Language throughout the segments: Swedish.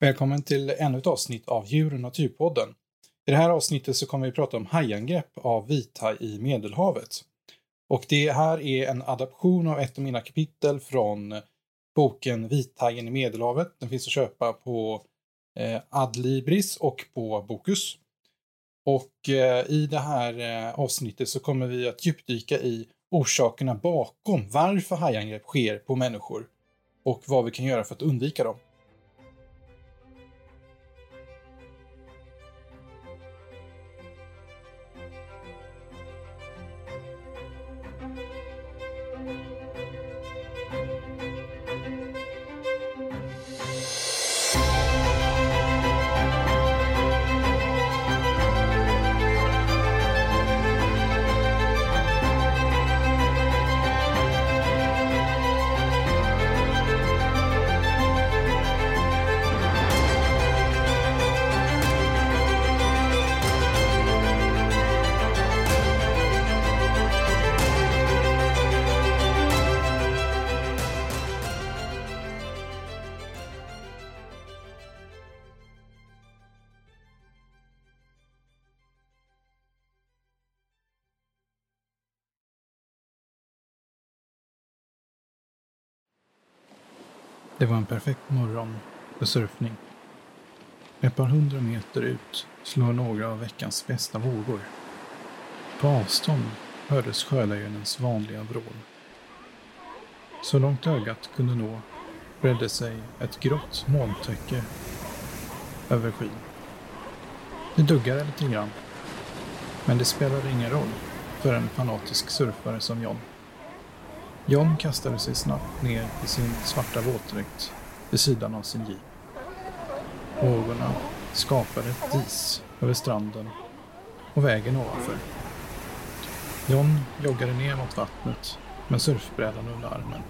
Välkommen till ännu ett avsnitt av Djur och naturpodden. I det här avsnittet så kommer vi prata om hajangrepp av vithaj i Medelhavet. Och det här är en adaption av ett av mina kapitel från boken Vithajen i Medelhavet. Den finns att köpa på eh, Adlibris och på Bokus. Och eh, i det här eh, avsnittet så kommer vi att djupdyka i orsakerna bakom varför hajangrepp sker på människor och vad vi kan göra för att undvika dem. Det var en perfekt morgon för surfning. Ett par hundra meter ut slår några av veckans bästa vågor. På avstånd hördes sjölejonens vanliga vrål. Så långt ögat kunde nå bredde sig ett grått molntäcke över skyn. Det duggade lite grann, men det spelade ingen roll för en fanatisk surfare som John. John kastade sig snabbt ner i sin svarta våtdräkt vid sidan av sin jeep. Vågorna skapade ett dis över stranden och vägen ovanför. John joggade ner mot vattnet med surfbrädan under armen.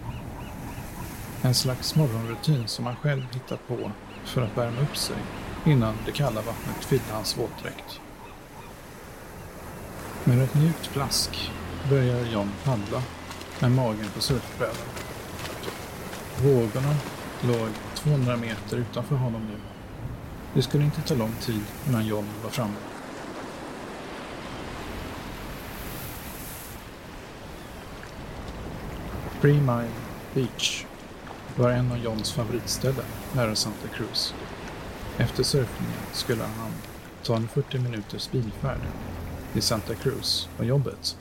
En slags morgonrutin som han själv hittat på för att värma upp sig innan det kalla vattnet fyllde hans våtdräkt. Med ett mjukt plask börjar John paddla med magen på surfbrädan. Vågorna låg 200 meter utanför honom nu. Det skulle inte ta lång tid innan John var framme. Three Mile Beach var en av Johns favoritställen nära Santa Cruz. Efter surfningen skulle han ta en 40 minuters bilfärd till Santa Cruz och jobbet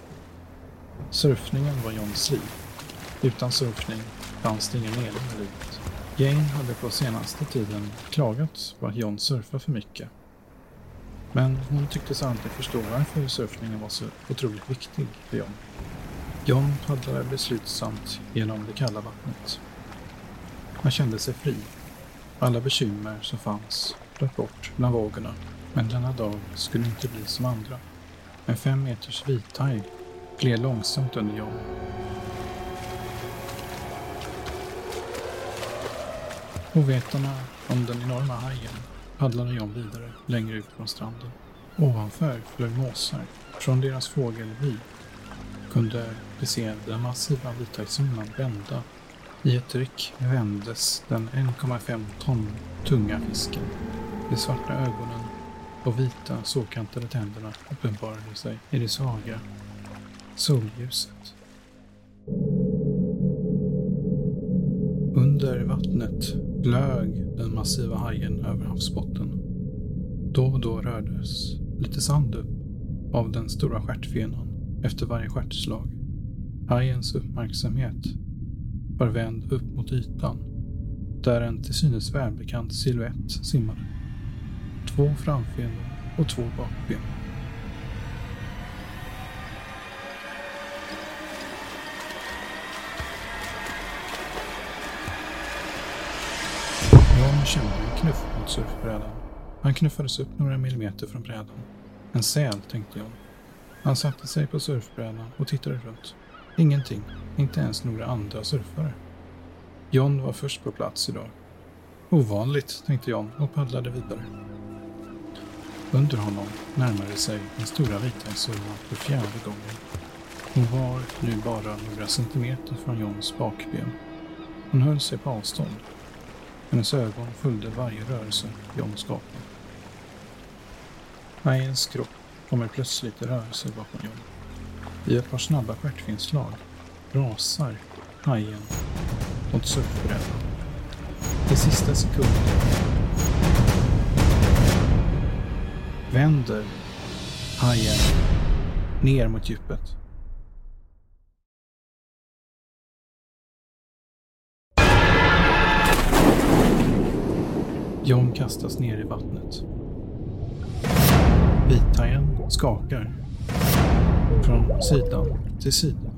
Surfningen var Johns liv. Utan surfning fanns det ingen mening med livet. Jane hade på senaste tiden klagat på att John surfar för mycket. Men hon tycktes aldrig förstå varför surfningen var så otroligt viktig för John. John paddlade beslutsamt genom det kalla vattnet. Han kände sig fri. Alla bekymmer som fanns flöt bort bland vågorna. Men denna dag skulle inte bli som andra. En fem meters vithaj gled långsamt under John. Ovetande om den enorma hajen paddlade John vidare längre ut från stranden. Ovanför flög måsar. Från deras fågelvy kunde de se den massiva vithajshörnan vända. I ett ryck vändes den 1,5 ton tunga fisken. De svarta ögonen och vita såkantade tänderna uppenbarade sig i det svaga solljuset. Under vattnet glög den massiva hajen över havsbotten. Då och då rördes lite sand upp av den stora stjärtfenan efter varje stjärtslag. Hajens uppmärksamhet var vänd upp mot ytan där en till synes välbekant siluett simmade. Två framfenor och två bakben. Kände en knuff mot surfbrädan. Han knuffades upp några millimeter från brädan. En säl, tänkte jag. Han satte sig på surfbrädan och tittade runt. Ingenting, inte ens några andra surfare. John var först på plats idag. Ovanligt, tänkte John och paddlade vidare. Under honom närmade sig den stora vita Isolna för fjärde gången. Hon var nu bara några centimeter från Johns bakben. Hon höll sig på avstånd hennes ögon följde varje rörelse John skapade. Hajens kropp kommer plötsligt i rörelse bakom John. I ett par snabba stjärtfinslag rasar hajen mot surfbrädan. I sista sekunden vänder hajen ner mot djupet. John kastas ner i vattnet. Vithajen skakar från sidan till sida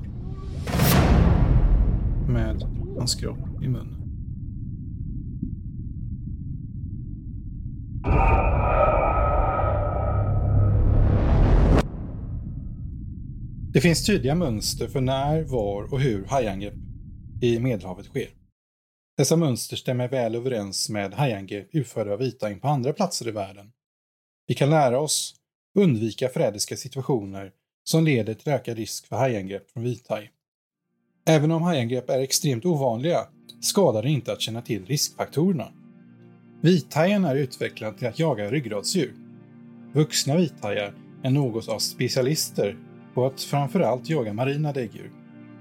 med hans kropp i munnen. Det finns tydliga mönster för när, var och hur hajangrepp i Medelhavet sker. Dessa mönster stämmer väl överens med hajangrepp utförda av vithajen på andra platser i världen. Vi kan lära oss undvika förrädiska situationer som leder till ökad risk för hajangrepp från vithaj. Även om hajangrepp är extremt ovanliga skadar det inte att känna till riskfaktorerna. Vithajen är utvecklad till att jaga ryggradsdjur. Vuxna vithajar är något av specialister på att framförallt jaga marina däggdjur.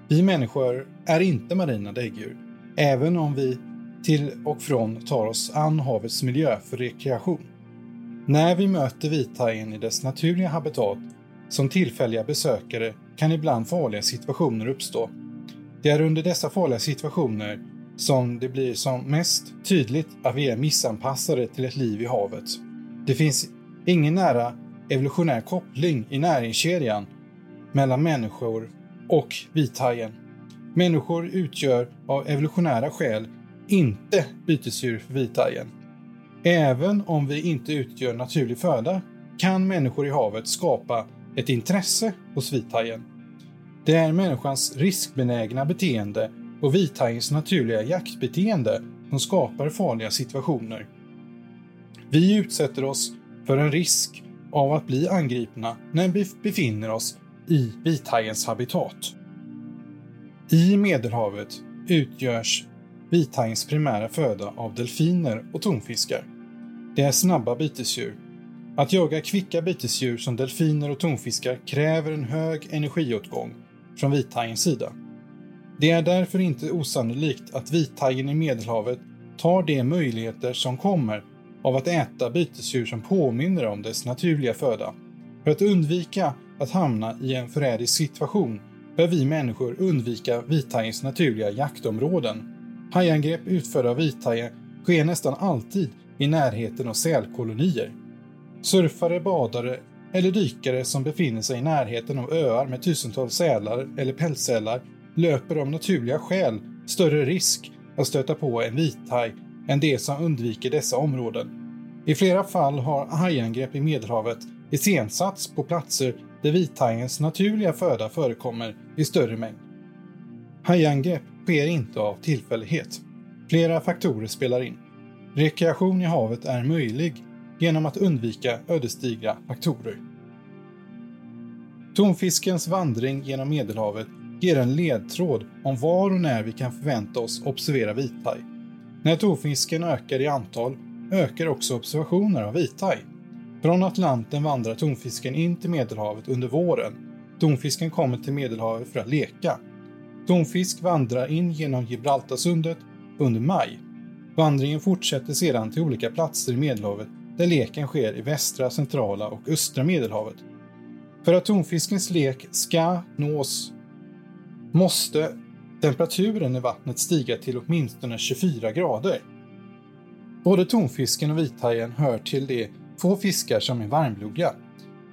Vi människor är inte marina däggdjur, även om vi till och från tar oss an havets miljö för rekreation. När vi möter vithajen i dess naturliga habitat som tillfälliga besökare kan ibland farliga situationer uppstå. Det är under dessa farliga situationer som det blir som mest tydligt att vi är missanpassade till ett liv i havet. Det finns ingen nära evolutionär koppling i näringskedjan mellan människor och vithajen. Människor utgör av evolutionära skäl inte bytesdjur för vithajen. Även om vi inte utgör naturlig föda kan människor i havet skapa ett intresse hos vithajen. Det är människans riskbenägna beteende och vithajens naturliga jaktbeteende som skapar farliga situationer. Vi utsätter oss för en risk av att bli angripna när vi befinner oss i vithajens habitat. I Medelhavet utgörs vithajens primära föda av delfiner och tonfiskar. Det är snabba bytesdjur. Att jaga kvicka bytesdjur som delfiner och tonfiskar kräver en hög energiåtgång från vithajens sida. Det är därför inte osannolikt att vithajen i Medelhavet tar de möjligheter som kommer av att äta bytesdjur som påminner om dess naturliga föda. För att undvika att hamna i en förrädisk situation bör vi människor undvika vithajens naturliga jaktområden. Hajangrepp utförda av vithajen sker nästan alltid i närheten av sälkolonier. Surfare, badare eller dykare som befinner sig i närheten av öar med tusentals sälar eller pälssälar löper av naturliga skäl större risk att stöta på en vithaj än de som undviker dessa områden. I flera fall har hajangrepp i Medelhavet iscensatts på platser där vithajens naturliga föda förekommer i större mängd. Hajangrepp sker inte av tillfällighet. Flera faktorer spelar in. Rekreation i havet är möjlig genom att undvika ödesdigra faktorer. Tonfiskens vandring genom Medelhavet ger en ledtråd om var och när vi kan förvänta oss observera vithaj. När tonfisken ökar i antal ökar också observationer av vithaj. Från Atlanten vandrar tonfisken in till Medelhavet under våren. Tonfisken kommer till Medelhavet för att leka. Tonfisk vandrar in genom Gibraltarsundet under maj. Vandringen fortsätter sedan till olika platser i Medelhavet där leken sker i västra, centrala och östra Medelhavet. För att tonfiskens lek ska nås måste temperaturen i vattnet stiga till åtminstone 24 grader. Både tonfisken och vithajen hör till de få fiskar som är varmblodiga.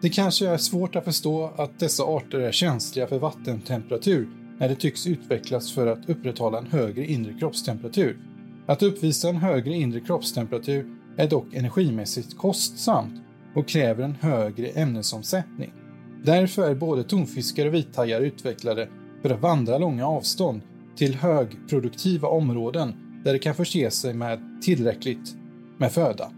Det kanske är svårt att förstå att dessa arter är känsliga för vattentemperatur när det tycks utvecklas för att upprätthålla en högre inre kroppstemperatur. Att uppvisa en högre inre kroppstemperatur är dock energimässigt kostsamt och kräver en högre ämnesomsättning. Därför är både tonfiskar och vithajar utvecklade för att vandra långa avstånd till högproduktiva områden där de kan förse sig med tillräckligt med föda.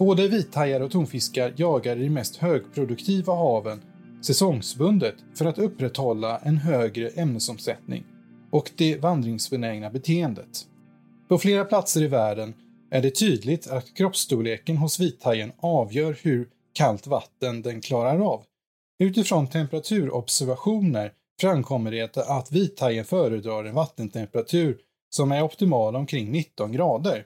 Både vithajar och tonfiskar jagar i de mest högproduktiva haven säsongsbundet för att upprätthålla en högre ämnesomsättning och det vandringsbenägna beteendet. På flera platser i världen är det tydligt att kroppsstorleken hos vithajen avgör hur kallt vatten den klarar av. Utifrån temperaturobservationer framkommer det att vithajen föredrar en vattentemperatur som är optimal omkring 19 grader.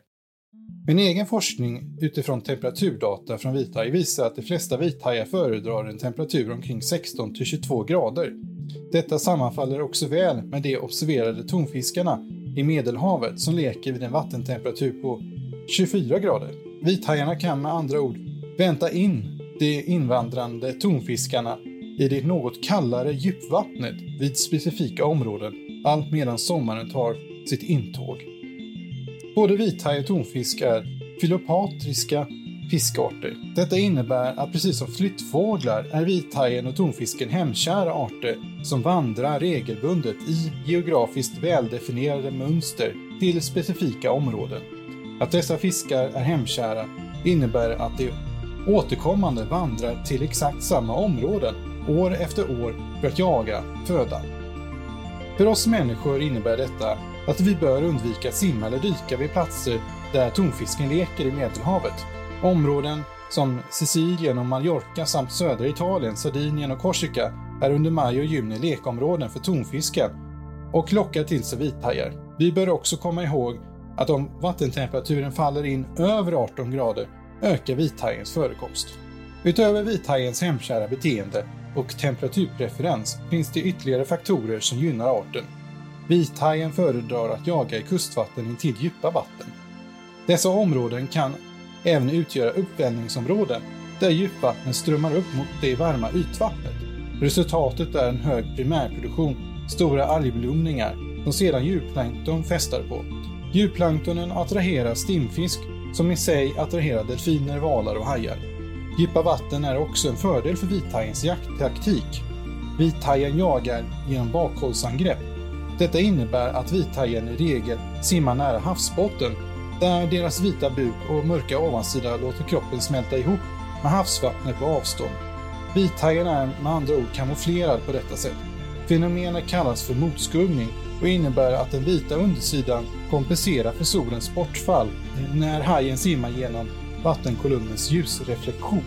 Min egen forskning utifrån temperaturdata från vithaj visar att de flesta vithajar föredrar en temperatur omkring 16 22 grader. Detta sammanfaller också väl med de observerade tonfiskarna i Medelhavet som leker vid en vattentemperatur på 24 grader. Vithajarna kan med andra ord vänta in de invandrande tonfiskarna i det något kallare djupvattnet vid specifika områden allt medan sommaren tar sitt intåg. Både vithaj och tonfisk är filopatriska fiskarter. Detta innebär att precis som flyttfåglar är vithajen och tonfisken hemkära arter som vandrar regelbundet i geografiskt väldefinierade mönster till specifika områden. Att dessa fiskar är hemkära innebär att de återkommande vandrar till exakt samma områden år efter år för att jaga föda. För oss människor innebär detta att vi bör undvika att simma eller dyka vid platser där tonfisken leker i Medelhavet. Områden som Sicilien och Mallorca samt södra Italien, Sardinien och Korsika är under maj och juni lekområden för tonfisken och lockar till sig vithajar. Vi bör också komma ihåg att om vattentemperaturen faller in över 18 grader ökar vithajens förekomst. Utöver vithajens hemkära beteende och temperaturpreferens finns det ytterligare faktorer som gynnar arten. Vithajen föredrar att jaga i kustvatten intill djupa vatten. Dessa områden kan även utgöra uppvällningsområden där djupvattnet strömmar upp mot det varma ytvattnet. Resultatet är en hög primärproduktion, stora algblomningar som sedan djurplankton festar på. Djurplanktonen attraherar stimfisk som i sig attraherar delfiner, valar och hajar. Djupa vatten är också en fördel för vithajens jakttaktik. Vithajen jagar genom bakhållsangrepp. Detta innebär att vithajen i regel simmar nära havsbotten där deras vita buk och mörka ovansida låter kroppen smälta ihop med havsvattnet på avstånd. Vithajen är med andra ord kamouflerad på detta sätt. Fenomenet kallas för motskuggning och innebär att den vita undersidan kompenserar för solens bortfall när hajen simmar genom vattenkolumnens ljusreflektion.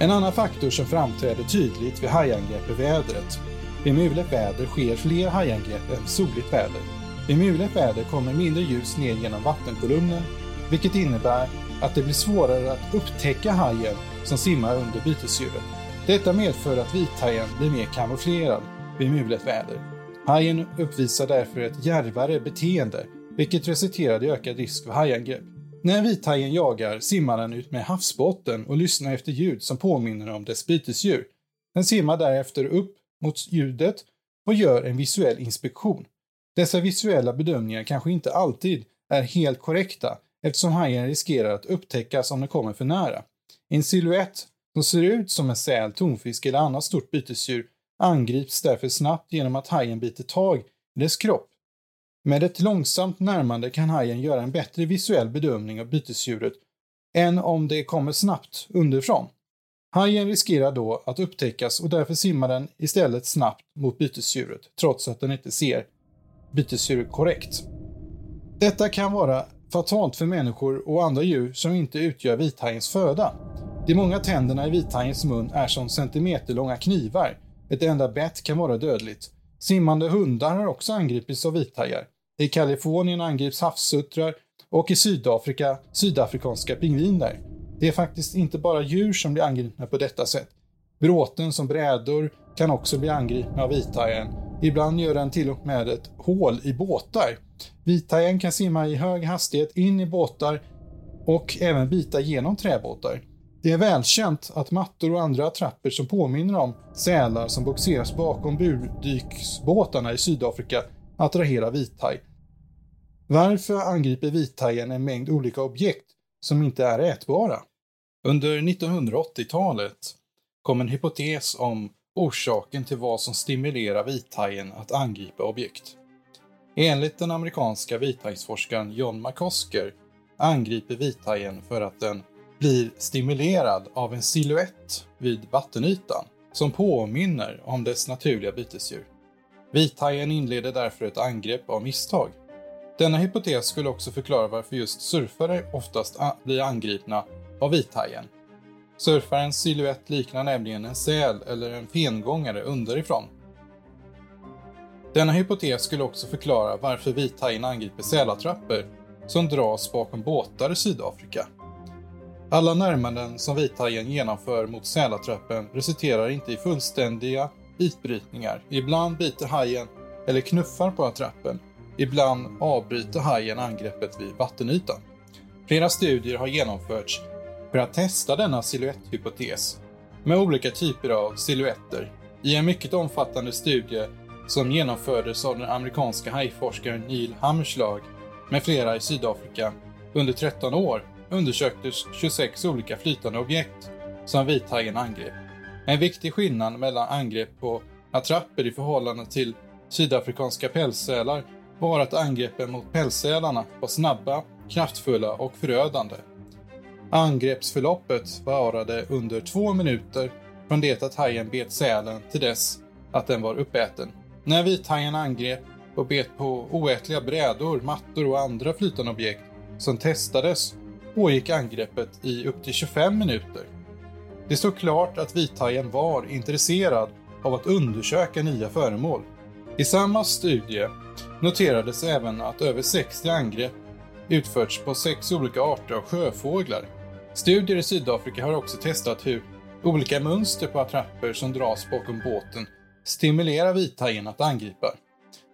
En annan faktor som framträder tydligt vid hajangrepp är vädret. Vid mulet väder sker fler hajangrepp än soligt väder. Vid mulet väder kommer mindre ljus ner genom vattenkolumnen, vilket innebär att det blir svårare att upptäcka hajen som simmar under bytesdjuret. Detta medför att vithajen blir mer kamouflerad vid mulet väder. Hajen uppvisar därför ett djärvare beteende, vilket resulterar i ökad risk för hajangrepp. När vithajen jagar simmar den ut med havsbotten och lyssnar efter ljud som påminner om dess bytesdjur. Den simmar därefter upp mot ljudet och gör en visuell inspektion. Dessa visuella bedömningar kanske inte alltid är helt korrekta eftersom hajen riskerar att upptäckas om den kommer för nära. En siluett som ser ut som en säl, tonfisk eller annat stort bytesdjur angrips därför snabbt genom att hajen biter tag i dess kropp. Med ett långsamt närmande kan hajen göra en bättre visuell bedömning av bytesdjuret än om det kommer snabbt underifrån. Hajen riskerar då att upptäckas och därför simmar den istället snabbt mot bytesdjuret, trots att den inte ser bytesdjuret korrekt. Detta kan vara fatalt för människor och andra djur som inte utgör vithajens föda. De många tänderna i vithajens mun är som centimeterlånga knivar ett enda bett kan vara dödligt. Simmande hundar har också angripits av vithajar. I Kalifornien angrips havssuttrar och i Sydafrika sydafrikanska pingviner. Det är faktiskt inte bara djur som blir angripna på detta sätt. Bråten som brädor kan också bli angripna av vithajen. Ibland gör den till och med ett hål i båtar. Vithajen kan simma i hög hastighet in i båtar och även bita genom träbåtar. Det är välkänt att mattor och andra attrapper som påminner om sälar som boxeras bakom burdyksbåtarna i Sydafrika attraherar vithaj. Varför angriper vithajen en mängd olika objekt som inte är ätbara? Under 1980-talet kom en hypotes om orsaken till vad som stimulerar vithajen att angripa objekt. Enligt den amerikanska vithajsforskaren John McCosker angriper vithajen för att den blir stimulerad av en siluett vid vattenytan som påminner om dess naturliga bytesdjur. Vithajen inleder därför ett angrepp av misstag. Denna hypotes skulle också förklara varför just surfare oftast blir angripna av vithajen. Surfarens silhuett liknar nämligen en säl eller en fengångare underifrån. Denna hypotes skulle också förklara varför vithajen angriper sälattrapper som dras bakom båtar i Sydafrika. Alla närmanden som vithajen genomför mot sälattrappen resulterar inte i fullständiga bitbrytningar. Ibland biter hajen eller knuffar på attrappen. Ibland avbryter hajen angreppet vid vattenytan. Flera studier har genomförts för att testa denna siluetthypotes med olika typer av siluetter. I en mycket omfattande studie som genomfördes av den amerikanska hajforskaren Neil Hammerslag med flera i Sydafrika under 13 år undersöktes 26 olika flytande objekt som vithajen angrep. En viktig skillnad mellan angrepp på attrapper i förhållande till sydafrikanska pälssälar var att angreppen mot pälssälarna var snabba, kraftfulla och förödande. Angreppsförloppet varade under två minuter från det att hajen bet sälen till dess att den var uppäten. När vithajen angrep och bet på oätliga brädor, mattor och andra flytande objekt som testades pågick angreppet i upp till 25 minuter. Det stod klart att vithajen var intresserad av att undersöka nya föremål. I samma studie noterades även att över 60 angrepp utförts på sex olika arter av sjöfåglar. Studier i Sydafrika har också testat hur olika mönster på attrapper som dras bakom båten stimulerar vithajen att angripa.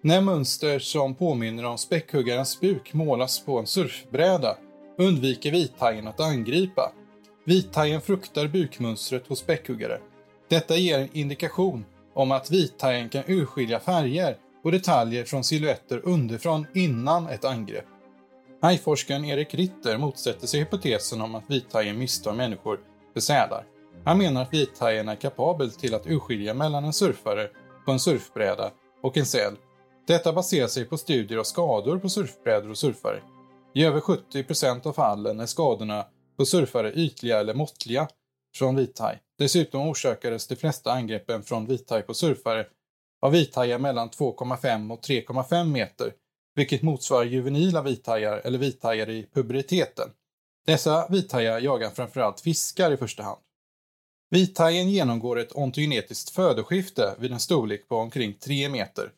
När mönster som påminner om späckhuggarens buk målas på en surfbräda undviker vithajen att angripa. Vithajen fruktar bukmönstret hos späckhuggare. Detta ger en indikation om att vithajen kan urskilja färger och detaljer från silhuetter underifrån innan ett angrepp. Hajforskaren Erik Ritter motsätter sig hypotesen om att vithajen misstar människor för sälar. Han menar att vithajen är kapabel till att urskilja mellan en surfare på en surfbräda och en säl. Detta baserar sig på studier av skador på surfbrädor och surfare. I över 70% av fallen är skadorna på surfare ytliga eller måttliga från vithaj. Dessutom orsakades de flesta angreppen från vithaj på surfare av vithajar mellan 2,5 och 3,5 meter, vilket motsvarar juvenila vithajar eller vithajar i puberteten. Dessa vithajar jagar framförallt fiskar i första hand. Vithajen genomgår ett ontogenetiskt födoskifte vid en storlek på omkring 3 meter.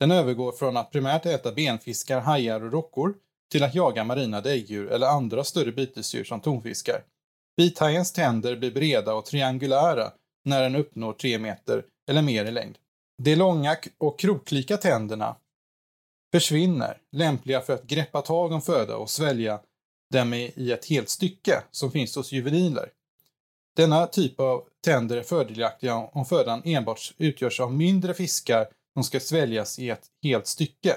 Den övergår från att primärt äta benfiskar, hajar och rockor till att jaga marina däggdjur eller andra större bytesdjur som tonfiskar. Vithajens tänder blir breda och triangulära när den uppnår 3 meter eller mer i längd. De långa och kroklika tänderna försvinner, lämpliga för att greppa tag om föda och svälja dem i ett helt stycke som finns hos juveniler. Denna typ av tänder är fördelaktiga om födan enbart utgörs av mindre fiskar som ska sväljas i ett helt stycke.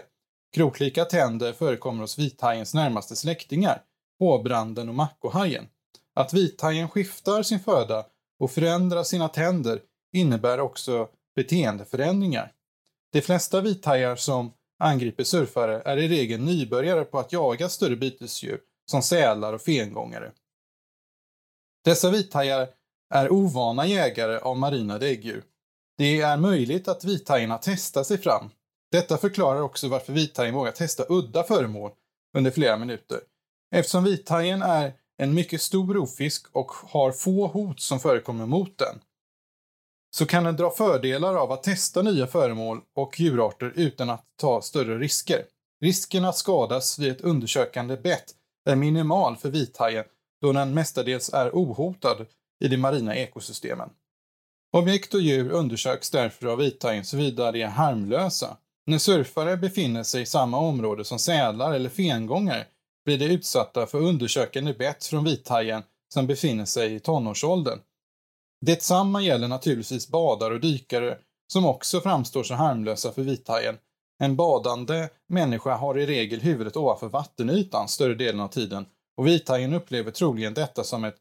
Kroklika tänder förekommer hos vithajens närmaste släktingar, håbranden och mackohajen. Att vithajen skiftar sin föda och förändrar sina tänder innebär också beteendeförändringar. De flesta vithajar som angriper surfare är i regel nybörjare på att jaga större bytesdjur som sälar och fengångare. Dessa vithajar är ovana jägare av marina däggdjur. Det är möjligt att vithajarna testar sig fram. Detta förklarar också varför vithajen vågar testa udda föremål under flera minuter. Eftersom vithajen är en mycket stor rovfisk och har få hot som förekommer mot den, så kan den dra fördelar av att testa nya föremål och djurarter utan att ta större risker. Risken att skadas vid ett undersökande bett är minimal för vithajen då den mestadels är ohotad i de marina ekosystemen. Objekt och djur undersöks därför av vithajen såvida de är harmlösa. När surfare befinner sig i samma område som sälar eller fengångare blir de utsatta för undersökande bett från vithajen som befinner sig i tonårsåldern. Detsamma gäller naturligtvis badare och dykare som också framstår som harmlösa för vithajen. En badande människa har i regel huvudet ovanför vattenytan större delen av tiden och vithajen upplever troligen detta som ett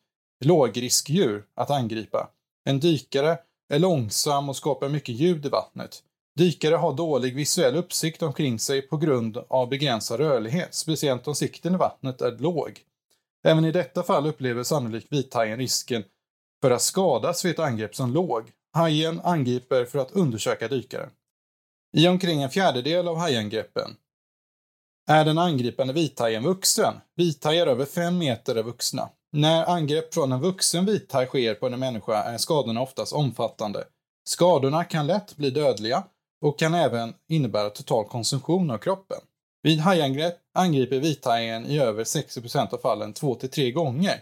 lågriskdjur att angripa. En dykare är långsam och skapar mycket ljud i vattnet. Dykare har dålig visuell uppsikt omkring sig på grund av begränsad rörlighet, speciellt om sikten i vattnet är låg. Även i detta fall upplever sannolikt vithajen risken för att skadas vid ett angrepp som låg. Hajen angriper för att undersöka dykaren. I omkring en fjärdedel av hajangreppen Är den angripande vithajen vuxen? Vithajar över 5 meter är vuxna. När angrepp från en vuxen vithaj sker på en människa är skadorna oftast omfattande. Skadorna kan lätt bli dödliga och kan även innebära total konsumtion av kroppen. Vid hajangrepp angriper vithajen i över 60% av fallen 2-3 gånger.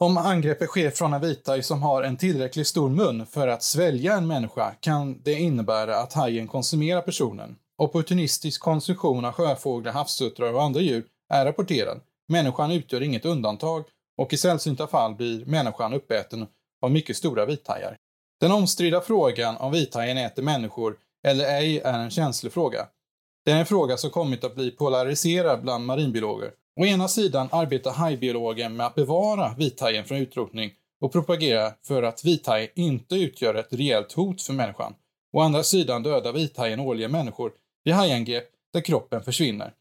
Om angreppet sker från en vithaj som har en tillräckligt stor mun för att svälja en människa kan det innebära att hajen konsumerar personen. Opportunistisk konsumtion av sjöfåglar, havssuttrar och andra djur är rapporterad. Människan utgör inget undantag och i sällsynta fall blir människan uppäten av mycket stora vithajar. Den omstridda frågan om vithajen äter människor eller ej är en känslig fråga. Det är en fråga som kommit att bli polariserad bland marinbiologer. Å ena sidan arbetar hajbiologen med att bevara vithajen från utrotning och propagerar för att vithaj inte utgör ett reellt hot för människan. Å andra sidan dödar vithajen årligen människor vid hajangrepp där kroppen försvinner.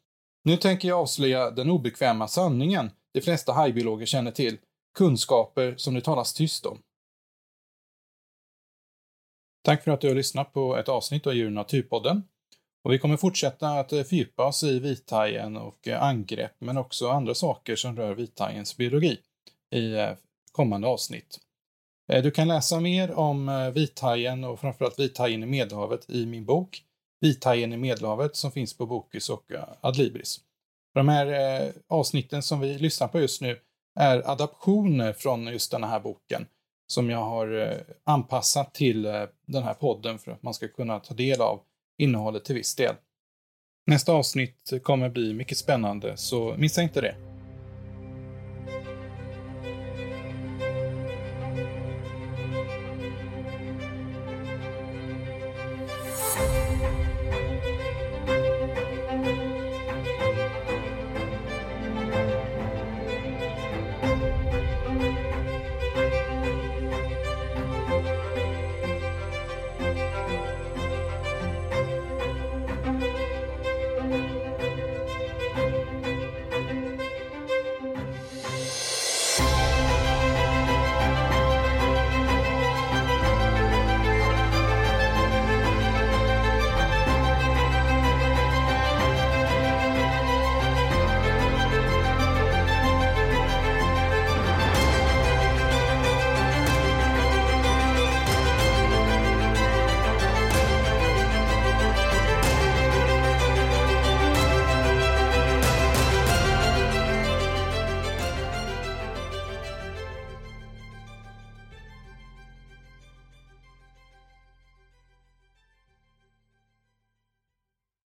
Nu tänker jag avslöja den obekväma sanningen de flesta hajbiologer känner till, kunskaper som det talas tyst om. Tack för att du har lyssnat på ett avsnitt av Djur Naturpodden. Och vi kommer fortsätta att eh, fördjupa oss i vithajen och eh, angrepp, men också andra saker som rör vithajens biologi i eh, kommande avsnitt. Du kan läsa mer om vithajen och framförallt vithajen i Medelhavet i min bok Vithajen i Medelhavet som finns på Bokus och Adlibris. De här avsnitten som vi lyssnar på just nu är adaptioner från just den här boken som jag har eh, anpassat till eh, den här podden för att man ska kunna ta del av innehållet till viss del. Nästa avsnitt kommer bli mycket spännande, så missa inte det.